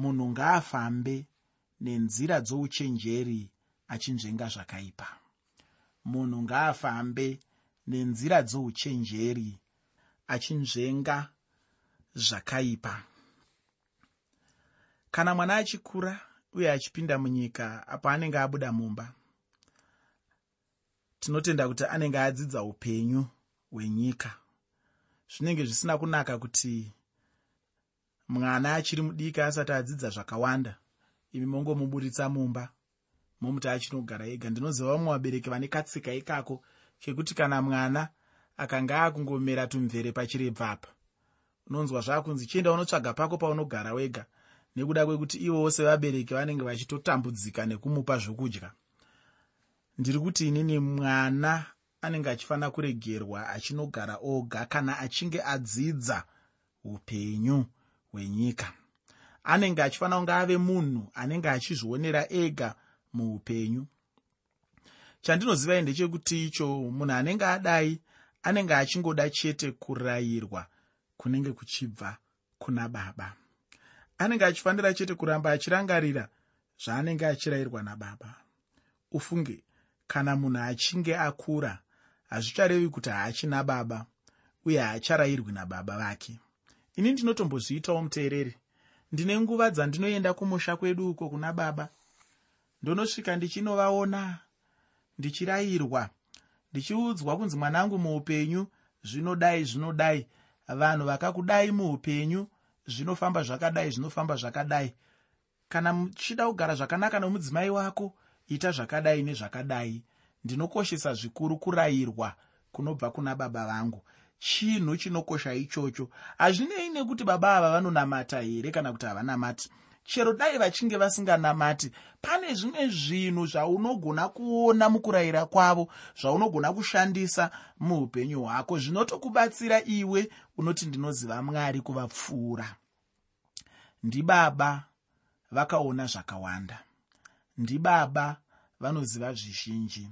munhu ngaafambe nenzira dzouchenjeri achinzvenga zvakaipa. Munhu ngaafambe nenzira dzouchenjeri achinzvenga zvakaipa. Kana mwana achikura uye achipinda munyika apo anenge abuda mumba tinotenda kuti anenge adzidza upenyu hwenyika. Zvinenge zvisina kunaka kuti mwana achiri mudiki asati adzidza zvakawanda. Imi mongomuburitsa mumba momuti achinogara ega. Ndinoziva vamwe vabereki vane katsika ikako kekuti kana mwana akanga akungomera tumvere pachirebva apa unonzwa zvaakunzi chienda unotsvaga pako paunogara wega nekuda kwekuti ivowo sevabereki vanenge vachitotambudzika nekumupa zvokudya. Ndiri kuti inini mwana anenge achifanira kuregerwa achinogara oga kana achinge adzidza upenyu hwenyika anenge achifanira kunge ave munhu anenge achizvionera ega muupenyu. Chandinozivai ndechekuti icho munhu anenge adai anenge achingoda chete kurayirwa kunenge kuchibva kuna baba. Anenge achifanira chete kuramba achirangarira zvaanenge achirayirwa nababa. Ufunge kana munhu achinge akura hazvicharevi kuti haachina baba uye haacharayirwi nababa vake ini ndinotombozviitawo muteereri. Ndine nguva dzandinoenda kumusha kwedu uko kuna baba. Ndonosvika ndichinovaona ndichirayirwa ndichiudzwa kunzi mwanangu muupenyu zvinodai zvinodai. Vanhu vakakudai muupenyu zvinofamba zvakadai zvinofamba zvakadai. Kana muchida kugara zvakanaka nomudzimai wako ita zvakadai nezvakadai. Ndinokoshesa zvikuru kurayirwa kunobva kuna baba vangu chinhu chinokosha ichocho. Hazvinei nekuti baba ava vanonamata here kana kuti havanamati. Chero dai vachinge vasinganamati pane zvimwe zvinhu zvaunogona kuona mukurayira kwavo zvaunogona kushandisa muupenyu hwako zvinotokubatsira iwe unoti ndinoziva mwari kuvapfuura. Ndibaba vakaona zvakawanda. Ndibaba vanoziva zvizhinji.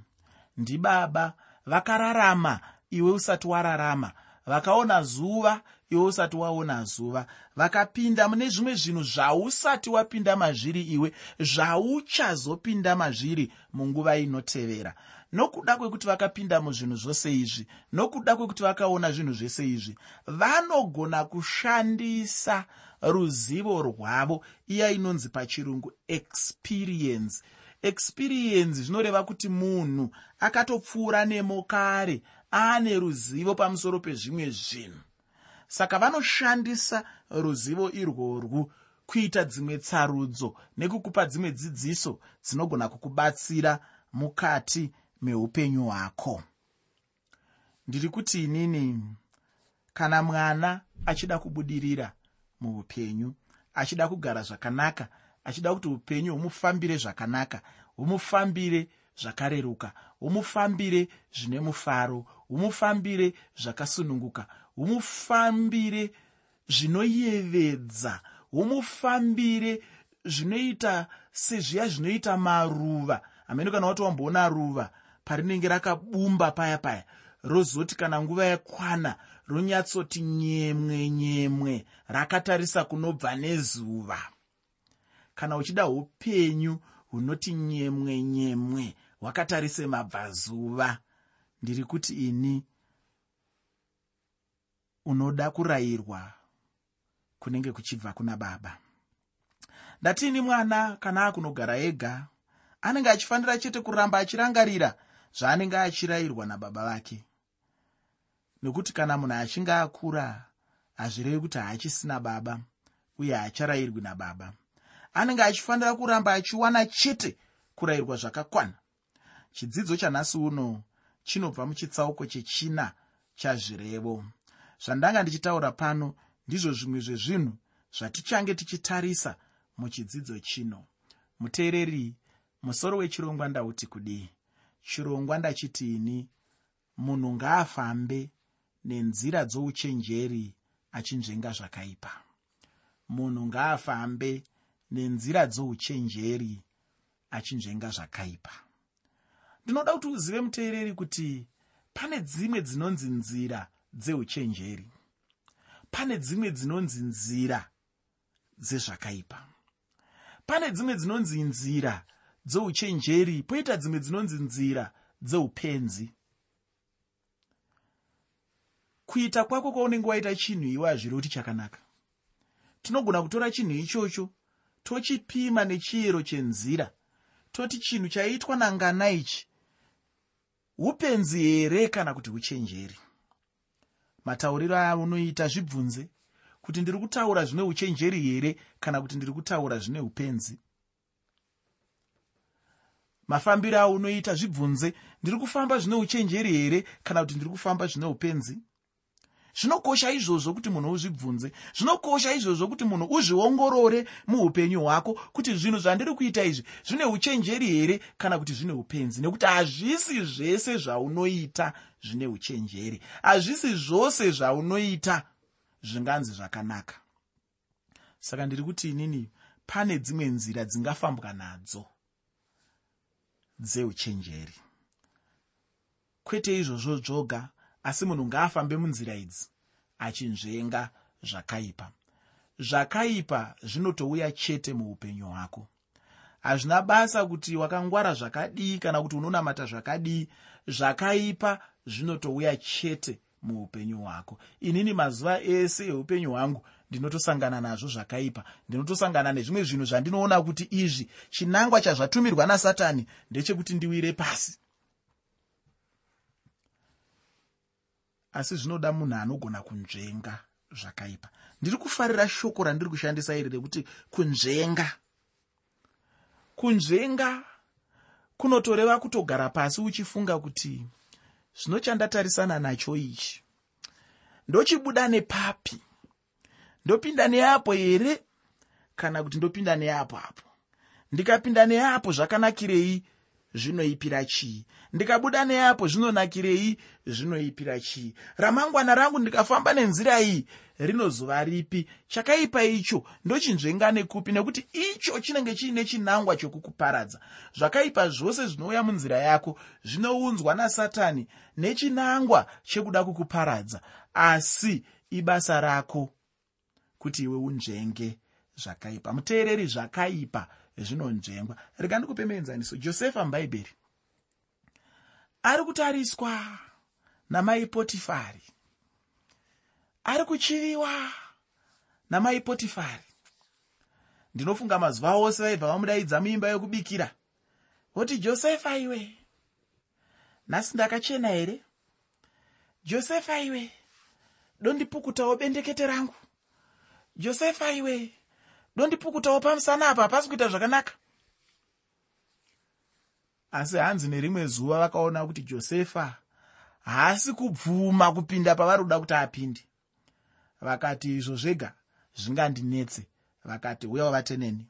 Ndibaba vakararama iwe usati wararama. Vakaona zuva iwe usati waona zuva. Vakapinda mune zvimwe zvinhu zvausati wapinda mazviri iwe zvauchazopinda mazviri munguva inotevera. Nokuda kwekuti vakapinda muzvinhu zvose izvi nokuda kwekuti vakaona zvinhu zvese izvi vanogona kushandisa ruzivo rwavo iya inonzi pachirungu experience. Experience zvinoreva kuti munhu akatopfuura nemo kare aane ruzivo pamusoro pezvimwe zvinhu. Saka vanoshandisa ruzivo irworwu kuita dzimwe tsarudzo nekukupa dzimwe dzidziso dzinogona kukubatsira mukati meupenyu hwako. Ndiri kuti inini kana mwana achida kubudirira muupenyu achida kugara zvakanaka achida kuti upenyu humufambire zvakanaka humufambire zvakareruka humufambire zvine mufaro humufambire zvakasununguka. Humufambire zvinoyevedza. Humufambire zvinoita sezviya zvinoita maruva. Hamene kana wati wamboona ruva parinenge rakabumba paya paya rozoti kana nguva yakwana ronyatsoti nyemwe nyemwe rakatarisa kunobva nezuva. Kana uchida upenyu hunoti nyemwe nyemwe hwakatarise mabvazuva ndiri kuti ini unoda kurayirwa kunenge kuchibva kuna baba. Ndatini mwana kana akunogara ega anenge achifanira chete kuramba achirangarira zvaanenge achirayirwa nababa vake. Nekuti kana munhu achinge akura hazvirevi kuti haachisina baba uye haacharayirwi nababa anenge achifanira kuramba achiwana chete kurayirwa zvakakwana. Chidzidzo chanhasi uno chinobva muchitsauko chechina chazvirevo. Zvandanga ndichitaura pano ndizvo zvimwe zvezvinhu zvatichange tichitarisa muchidzidzo chino. Muteereri musoro wechirongwa ndauti kudii? Chirongwa ndachitiini munhu ngaafambe nenzira dzouchenjeri achinzvenga zvakaipa. Munhu ngaafambe nenzira dzouchenjeri achinzvenga zvakaipa ndinoda kuti uzive muteereri kuti pane dzimwe dzinonzi nzira dzeuchenjeri. Pane dzimwe dzinonzi nzira dzezvakaipa. Pane dzimwe dzinonzi nzira dzeuchenjeri poita dzimwe dzinonzi nzira dzeupenzi kuita kwako kwaunenge waita chinhu iwe hazviri kuti chakanaka. Tinogona kutora chinhu ichocho tochipima nechiyero chenzira toti chinhu chaiitwa nangana ichi upenzi here kana kuti uchenjeri? Matauriro aunoita zvibvunze kuti ndiri kutaura zvine uchenjeri here kana kuti ndiri kutaura zvine upenzi? Mafambiro aunoita zvibvunze ndiri kufamba zvine uchenjeri here kana kuti ndiri kufamba zvine upenzi zvinokosha izvozvo kuti munhu uzvibvunze. Zvinokosha izvozvo kuti munhu uzviongorore muupenyu hwako kuti zvinhu zvandiri kuita izvi zvine uchenjeri here kana kuti zvine upenzi. Nekuti hazvisi zvese zvaunoita zvine uchenjeri. Hazvisi zvose zvaunoita zvinganzi zvakanaka. Saka ndiri kuti inini pane dzimwe nzira dzingafambwa nadzo dzeuchenjeri. Kwete izvozvo zvoga asi munhu ngaafambe munzira idzi achinzvenga zvakaipa. Zvakaipa zvinotouya chete muupenyu hwako. Hazvina basa kuti wakangwara zvakadii kana kuti unonamata zvakadii zvakaipa zvinotouya chete muupenyu hwako. Inini mazuva ese eupenyu hwangu ndinotosangana nazvo zvakaipa. Ndinotosangana nezvimwe zvinhu zvandinoona kuti izvi chinangwa chazvatumirwa nasatani ndechekuti ndiwire pasi asi zvinoda munhu anogona kunzvenga zvakaipa. Ndiri kufarira shoko randiri kushandisa iri rekuti kunzvenga. Kunzvenga kunotoreva kutogara pasi uchifunga kuti zvino chandatarisana nacho ichi. Ndochibuda nepapi. Ndopinda neapo here kana kuti ndopinda neapo apo. Ndikapinda neapo zvakanakirei zvinoipira chii? Ndikabuda neapo zvinonakirei? Zvinoipira chii? Ramangwana rangu ndikafamba nenzira iyi rinozova ripi? Chakaipa icho ndochinzvenga nekupi? Nekuti icho chinenge chiine chinangwa chokukuparadza. Zvakaipa zvose zvinouya munzira yako zvinounzwa nasatani nechinangwa chekuda kukuparadza. Asi ibasa rako kuti iwe unzvenge. Zvakaipa. Muteereri zvakaipa zvinonzvengwa. Rega ndikupe muenzaniso josefa mubhaibheri ari kutariswa namai potifari. Ari kuchiviwa namai potifari. Ndinofunga mazuva ose vaibva vamudaidza muimba yokubikira. Voti josefa iwe nhasi ndakachena here? Josefa iwe dondipukutawo bendekete rangu. Josefa iwe dondipukutawo pamusana apa hapasi kuita zvakanaka. Asi hanzi nerimwe zuva vakaona kuti josefa haasi kubvuma kupinda pavari kuda kuti apinde. Vakati izvo zvega zvingandinetse. Vakati uya wavateneni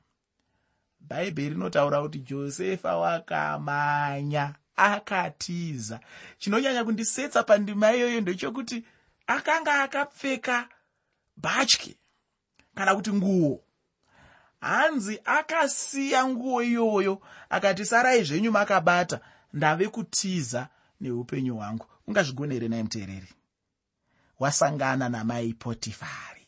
bhaibheri rinotaura kuti josefa wakamanya akatiza. Chinonyanya kundisetsa pandima iyoyo ndechokuti akanga akapfeka bhatye kana kuti nguo hanzi akasiya nguo iyoyo akati sarai zvenyu makabata ndave kutiza neupenyu hwangu. Ungazvigona here nai muteereri wasangana namai potifari.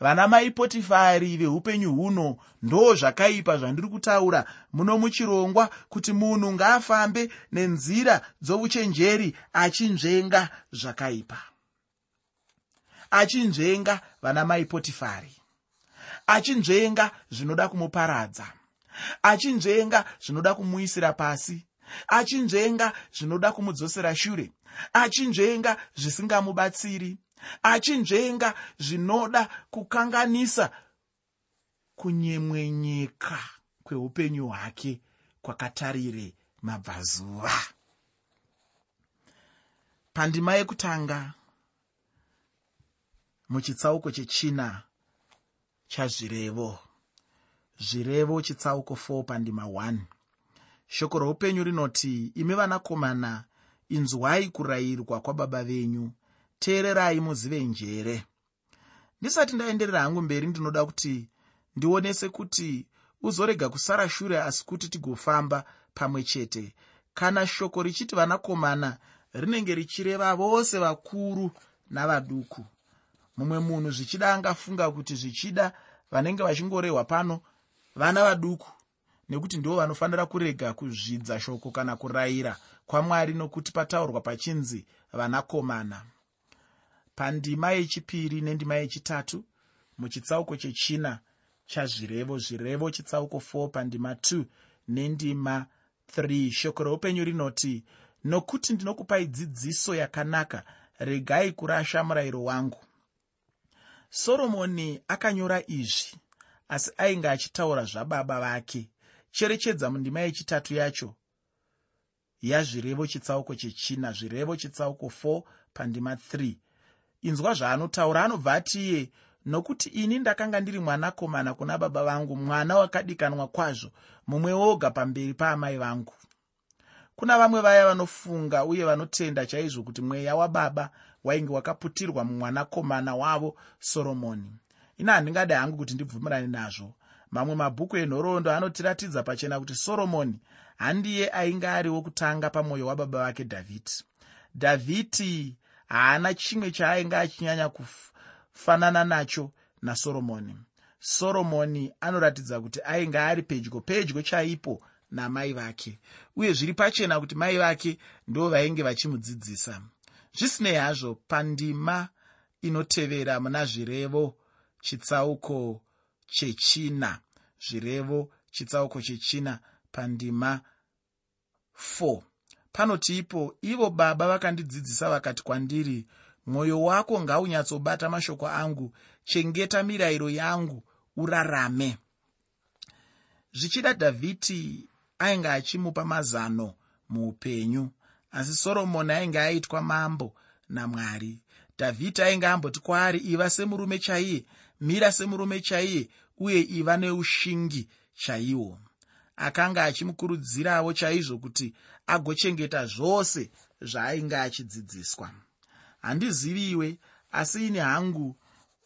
Vana mai potifari veupenyu huno ndo zvakaipa zvandiri kutaura. Muno muchirongwa kuti munhu ngaafambe nenzira dzouchenjeri achinzvenga zvakaipa. Achinzvenga vana mai potifari achinzvenga zvinoda kumuparadza achinzvenga zvinoda kumuisira pasi achinzvenga zvinoda kumudzosera shure achinzvenga zvisingamubatsiri achinzvenga zvinoda kukanganisa kunyemwenyeka kweupenyu hwake kwakatarire mabvazuva. Pandima yekutanga muchitsauko chechina chazvirevo. Zvirevo chitsauko 4 pandima 1 shoko roupenyu rinoti imi vanakomana inzwai kurayirwa kwababa venyu. Teererai muzive njere. Ndisati ndaenderera hangu mberi ndinoda kuti ndionese kuti uzorega kusara shure asi kuti tigofamba pamwe chete. Kana shoko richiti vanakomana rinenge richireva vose vakuru navaduku mumwe munhu zvichida angafunga kuti zvichida vanenge vachingorehwa pano vana vaduku nekuti ndivo vanofanira kurega kuzvidza shoko kana kurayira kwamwari nokuti pataurwa pachinzi vanakomana. Pandima yechipiri nendima yechitatu muchitsauko chechina chazvirevo zvirevo chitsauko 4 pandima 2 nendima 3 shoko reupenyu rinoti nokuti ndinokupai dzidziso yakanaka regai kurasha murayiro wangu soromoni akanyora izvi asi ainge achitaura zvababa vake. Cherechedza mundima yechitatu yacho. Yazvirevo chitsauko chechina zvirevo chitsauko 4 pandima 3 inzwa zvaanotaura anobva ati iye nokuti ini ndakanga ndiri mwanakomana kuna baba vangu mwana wakadikanwa kwazvo mumwe woga pamberi paamai vangu kuna vamwe vaya vanofunga uye vanotenda chaizvo kuti mweya wababa wainge wakaputirwa mumwanakomana wavo soromoni. Ina handingadi hangu kuti ndibvumirane nazvo. Mamwe mabhuku enhoroondo anotiratidza pachena kuti soromoni handiye ainge ari wokutanga pamwoyo wababa vake dhavhidi dhavhidi haana chimwe chaainge achinyanya kufanana nacho nasoromoni. Soromoni anoratidza kuti ainge ari pedyo pedyo chaipo namai vake. Uye zviri pachena kuti mai vake ndo vainge vachimudzidzisa. Zvisinei hazvo pandima inotevera muna zvirevo chitsauko chechina. Zvirevo chitsauko chechina pandima 4 panoti ipo ivo baba vakandidzidzisa vakati kwandiri mwoyo wako ngaunyatsobata mashoko angu. Chengeta mirayiro yangu urarame. Zvichida dhavhidi ainge achimupa mazano muupenyu. Asi soromoni ainge aitwa mambo namwari. Dhavhidi ainge amboti kwaari iva semurume chaiye mira semurume chaiye uye iva neushingi chaihwo akanga achimukurudzirawo chaizvo kuti agochengeta zvose zvaainge achidzidziswa. Handiziviwe asi ini hangu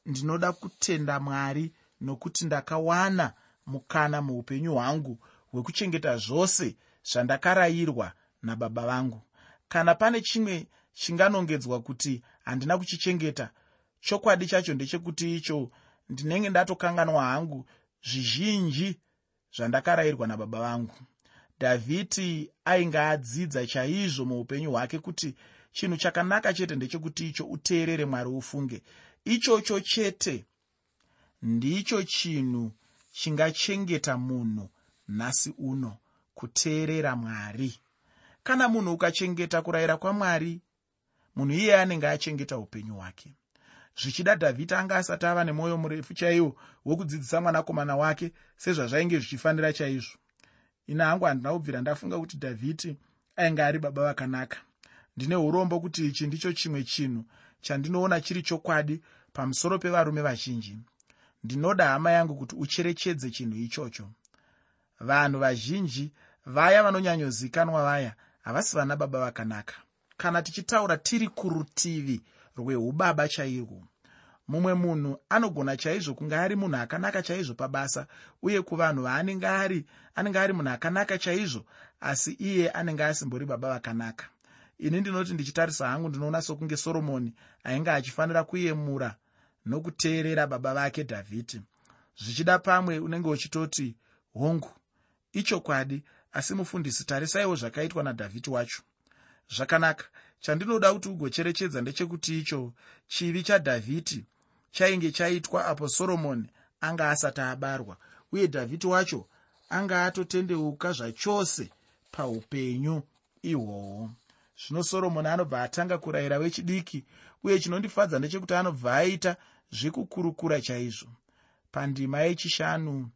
ndinoda kutenda mwari nokuti ndakawana mukana muupenyu hwangu hwekuchengeta zvose zvandakarayirwa nababa vangu. Kana pane chimwe chinganongedzwa kuti handina kuchichengeta chokwadi chacho ndechekuti icho ndinenge ndatokanganwa hangu zvizhinji zvandakarayirwa nababa vangu. Dhavhidi ainge adzidza chaizvo muupenyu hwake kuti chinhu chakanaka chete ndechekuti icho uteerere mwari ufunge. Ichocho chete ndicho chinhu chingachengeta munhu nhasi uno kuteerera mwari. Kana munhu ukachengeta kurayira kwamwari munhu iye anenge achengeta upenyu hwake. Zvichida dhavhidi anga asati ava nemwoyo murefu chaiwo wokudzidzisa mwanakomana wake sezvazvainge zvichifanira chaizvo. Ina hangu handina kubvira ndafunga kuti dhavhidi ainge ari baba vakanaka. Ndine urombo kuti ichi ndicho chimwe chinhu chandinoona chiri chokwadi pamusoro pevarume vazhinji. Ndinoda hama yangu kuti ucherechedze chinhu ichocho vanhu vazhinji vaya vanonyanyozikanwa vaya havasi vana baba vakanaka. Kana tichitaura tiri kurutivi rweubaba chairwo mumwe munhu anogona chaizvo kunge ari munhu akanaka chaizvo pabasa uye kuvanhu vaanenge ari anenge ari munhu akanaka chaizvo asi iye anenge asimbori baba vakanaka. Ini ndinoti ndichitarisa hangu ndinoona sokunge soromoni ainge achifanira kuyemura nokuteerera baba vake dhavhidi zvichida pamwe unenge uchitoti hongu ichokwadi asi mufundisi tarisaiwo zvakaitwa nadhavhidi wacho. Zvakanaka chandinoda kuti ugocherechedza ndechekuti icho chivi chadhavhidi chainge chaitwa apo soromoni anga asati abarwa uye dhavhidi wacho anga atotendeuka zvachose paupenyu ihwohwo. Zvino soromoni anobva atanga kurayira wechidiki uye chinondifadza ndechekuti anobva aita zvekukurukura chaizvo. Pandima yechishanu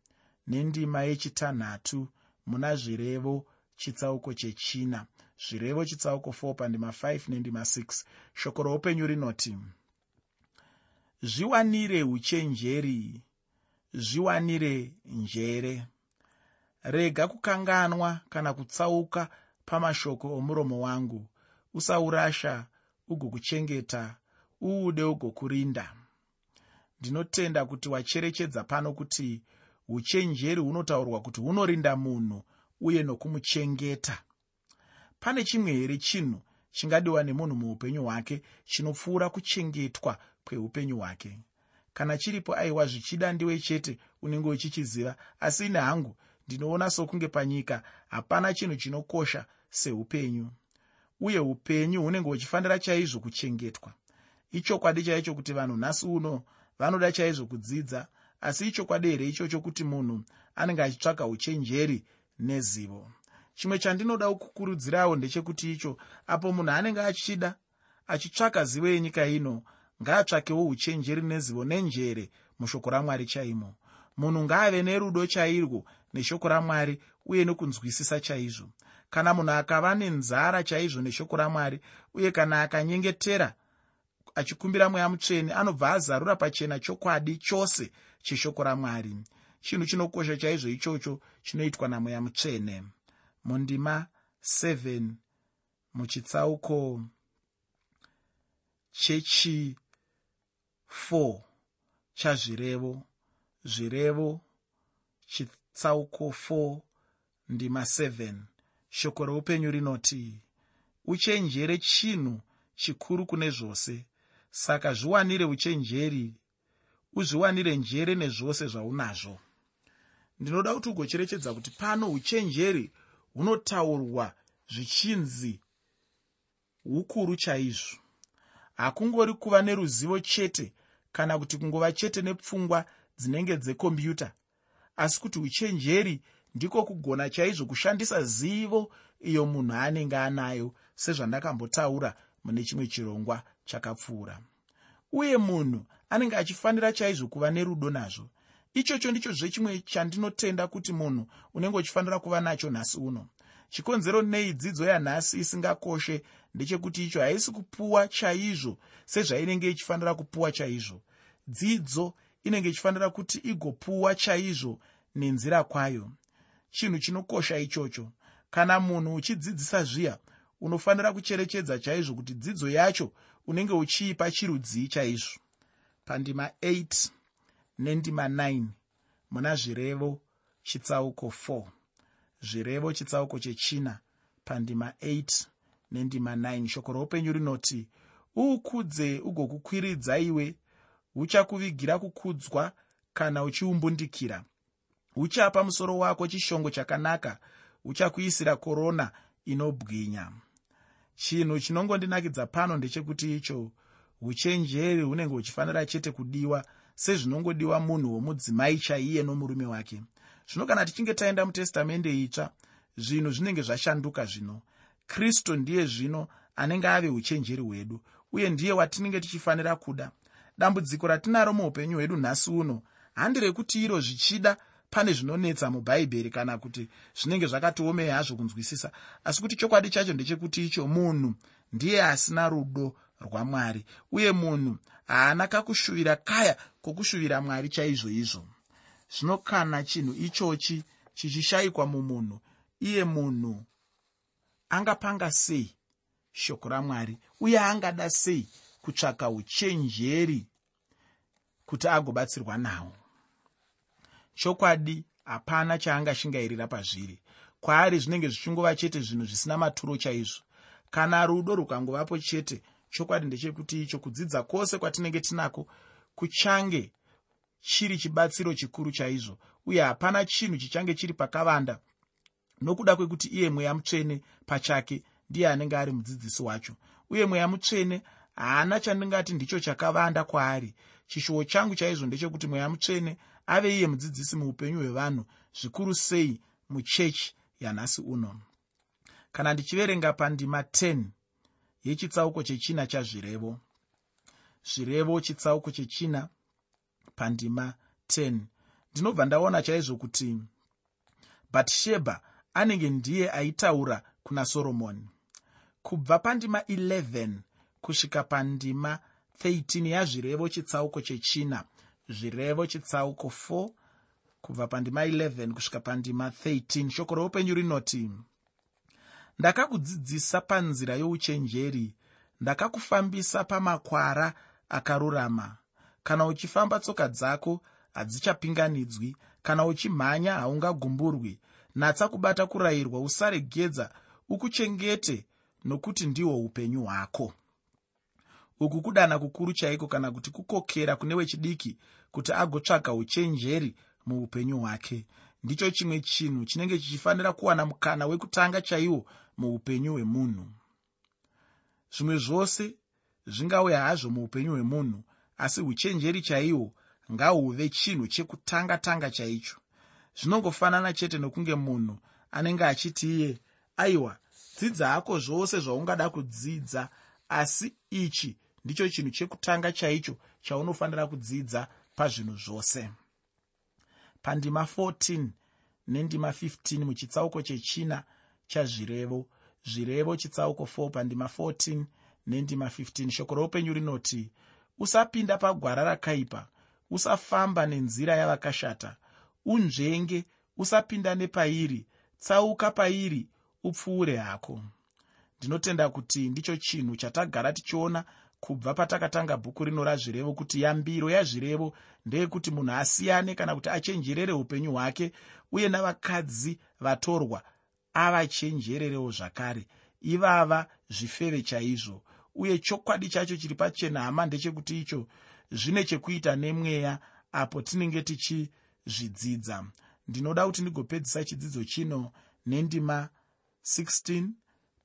nendima yechitanhatu muna zvirevo chitsauko chechina. Zvirevo chitsauko 4 pandima 5 nendima 6 shoko roupenyu rinoti zviwanire uchenjeri zviwanire njere. Rega kukanganwa kana kutsauka pamashoko omuromo wangu. Usaurasha ugokuchengeta uude ugokurinda. Ndinotenda kuti wacherechedza pano kuti uchenjeri hunotaurwa kuti hunorinda munhu uye nokumuchengeta. Pane chimwe here chinhu chingadiwa nemunhu muupenyu hwake chinopfuura kuchengetwa kweupenyu hwake? Kana chiripo aiwa zvichida ndiwe chete unenge uchichiziva asi ine hangu ndinoona sokunge panyika hapana chinhu chinokosha seupenyu uye upenyu hunenge huchifanira chaizvo kuchengetwa. Ichokwadi chaicho kuti vanhu nhasi uno vanoda chaizvo kudzidza asi ichokwadi here ichocho kuti munhu anenge achitsvaka uchenjeri nezivo. Chimwe chandinoda kukurudzirawo ndechekuti icho apo munhu anenge achida achitsvaka zivo yenyika ino ngaatsvakewo uchenjeri nezivo nenjere mushoko ramwari chaimo. Munhu ngaave nerudo chairwo neshoko ramwari uye nekunzwisisa chaizvo. Kana munhu akava nenzara chaizvo neshoko ramwari uye kana akanyengetera achikumbira mweya mutsvene anobva azarura pachena chokwadi chose cheshoko ramwari. Chinhu chinokosha chaizvo ichocho chinoitwa namweya mutsvene. Mundima 7 muchitsauko chechi 4 chazvirevo. Zvirevo chitsauko 4 ndima 7 shoko reupenyu rinoti uchenjere chinhu chikuru kune zvose saka zviwanire uchenjeri uzviwanire njere nezvose zvaunazvo. Ndinoda kuti ugocherechedza kuti pano uchenjeri hunotaurwa zvichinzi ukuru chaizvo. Hakungori kuva neruzivo chete kana kuti kungova chete nepfungwa dzinenge dzekombyuta asi kuti uchenjeri ndiko kugona chaizvo kushandisa zivo iyo munhu anenge anayo sezvandakambotaura mune chimwe chirongwa chakapfuura. Uye munhu anenge achifanira chaizvo kuva nerudo nazvo ichocho ndicho zvechimwe chandinotenda kuti munhu unenge uchifanira kuva nacho nhasi uno. Chikonzero nei dzidzo yanhasi isingakoshe ndechekuti icho haisi kupuwa chaizvo sezvainenge ichifanira kupuwa chaizvo. Dzidzo inenge ichifanira kuti igopuwa chaizvo nenzira kwayo. Chinhu chinokosha ichocho. Kana munhu uchidzidzisa zviya unofanira kucherechedza chaizvo kuti dzidzo yacho unenge uchiipa chirudzii chaizvo. Pandima 8 nendima 9 muna zvirevo chitsauko 4 zvirevo chitsauko chechina pandima 8 nendima 9 shoko roupenyu rinoti uukudze ugokukwiridza iwe huchakuvigira kukudzwa kana uchiumbundikira. Huchapa musoro wako chishongo chakanaka uchakuisira korona inobwinya chinhu chinongondinakidza pano ndechekuti icho uchenjeri hunenge huchifanira chete kudiwa sezvinongodiwa munhu womudzimai chaiye nomurume wake. Zvino kana tichinge taenda mutestamende itsva zvinhu zvinenge zvashanduka zvino. Kristu ndiye zvino anenge ave uchenjeri hwedu uye ndiye watinenge tichifanira kuda. Dambudziko ratinaro muupenyu hwedu nhasi uno handi rekuti iro zvichida pane zvinonetsa mubhaibheri kana kuti zvinenge zvakatiomei hazvo kunzwisisa. Asi kuti chokwadi chacho ndechekuti icho munhu ndiye asina rudo rwamwari uye munhu haana kakushuvira kaya kwokushuvira mwari chaizvo izvo. Zvino kana chinhu ichochi chichishayikwa mumunhu iye munhu angapanga sei shoko ramwari uye angada sei kutsvaka uchenjeri kuti agobatsirwa nawo chokwadi hapana chaangashingairira pazviri. Kwaari zvinenge zvichingova chete zvinhu zvisina maturo chaizvo. Kana rudo rukangovapo chete chokwadi ndechekuti icho kudzidza kwose kwatinenge tinako kuchange chiri chibatsiro chikuru chaizvo. Uye hapana chinhu chichange chiri pakavanda. Nokuda kwekuti iye mweya mutsvene pachake ndiye anenge ari mudzidzisi wacho. Uye mweya mutsvene haana chandingati ndicho chakavanda kwaari. Chishuwo changu chaizvo ndechekuti mweya mutsvene ave iye mudzidzisi muupenyu hwevanhu zvikuru sei muchechi yanhasi uno. Kana ndichiverenga pandima 10 yechitsauko chechina chazvirevo zvirevo chitsauko chechina pandima 10 ndinobva ndaona chaizvo kuti bhatishebha anenge ndiye aitaura kuna soromoni. Kubva pandima 11 kusvika pandima 13 yazvirevo chitsauko chechina zvirevo chitsauko 4 kubva pandima 11 kusvika pandima 13 shoko roupenyu rinoti ndakakudzidzisa panzira youchenjeri ndakakufambisa pamakwara akarurama. Kana uchifamba tsoka dzako hadzichapinganidzwi kana uchimhanya haungagumburwi. Natsa kubata kurayirwa usaregedza ukuchengete nokuti ndihwo upenyu hwako uku kudana kukuru chaiko kana kuti kukokera kune wechidiki kuti agotsvaga uchenjeri muupenyu hwake. Ndicho chimwe chinhu chinenge chichifanira kuwana mukana wekutanga chaiwo muupenyu hwemunhu. Zvimwe zvose zvingauya hazvo muupenyu hwemunhu asi uchenjeri chaihwo ngahuve chinhu chekutanga tanga chaicho. Zvinongofanana chete nokunge munhu anenge achiti iye aiwa dzidza hako zvose zvaungada kudzidza asi ichi ndicho chinhu chekutanga chaicho chaunofanira kudzidza pazvinhu zvose. Pandima 14 nendima 15 muchitsauko chechina chazvirevo zvirevo chitsauko 4 pandima 14 nendima 15 shoko roupenyu rinoti usapinda pagwara rakaipa usafamba nenzira yavakashata unzvenge usapinda nepairi tsauka pairi upfuure hako. Ndinotenda kuti ndicho chinhu chatagara tichiona kubva patakatanga bhuku rino razvirevo kuti yambiro yazvirevo ndeyekuti munhu asiyane kana kuti achenjerere upenyu hwake uye navakadzi vatorwa avachenjererewo zvakare. Ivava zvifeve chaizvo uye chokwadi chacho chiri pachena hama ndechekuti icho zvine chekuita nemweya apo tinenge tichizvidzidza. Ndinoda kuti ndigopedzisa chidzidzo chino nendima 16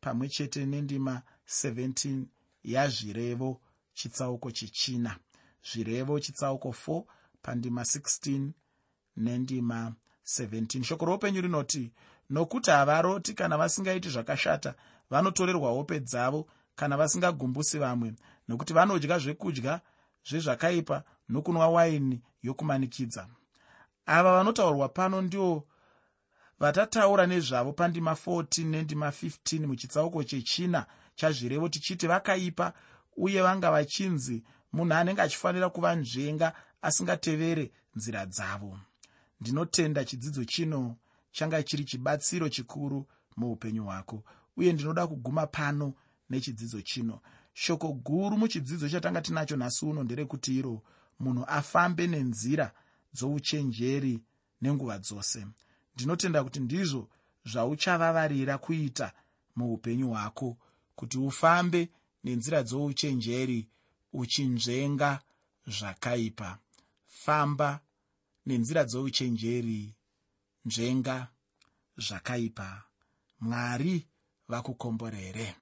pamwe chete nendima 17 yazvirevo chitsauko chechina. Zvirevo chitsauko 4 pandima 16 nendima 17 shoko roupenyu rinoti nokuti havaroti kana vasingaiti zvakashata vanotorerwa hope dzavo kana vasingagumbusi vamwe. Nokuti vanodya zvekudya zvezvakaipa nokunwa waini yokumanikidza. Ava vanotaurwa pano ndiwo vatataura nezvavo pandima 14 nendima 15 muchitsauko chechina chazvirevo tichiti vakaipa uye vanga vachinzi munhu anenge achifanira kuva nzvenga asingatevere nzira dzavo. Ndinotenda chidzidzo chino changa chiri chibatsiro chikuru muupenyu hwako uye ndinoda kuguma pano nechidzidzo chino. Shoko guru muchidzidzo chatanga tinacho nhasi uno nderekuti iro munhu afambe nenzira dzouchenjeri nenguva dzose. Ndinotenda kuti ndizvo zvauchavavarira kuita muupenyu hwako kuti ufambe nenzira dzouchenjeri uchinzvenga zvakaipa. Famba nenzira dzouchenjeri nzvenga zvakaipa. Mwari vakukomborere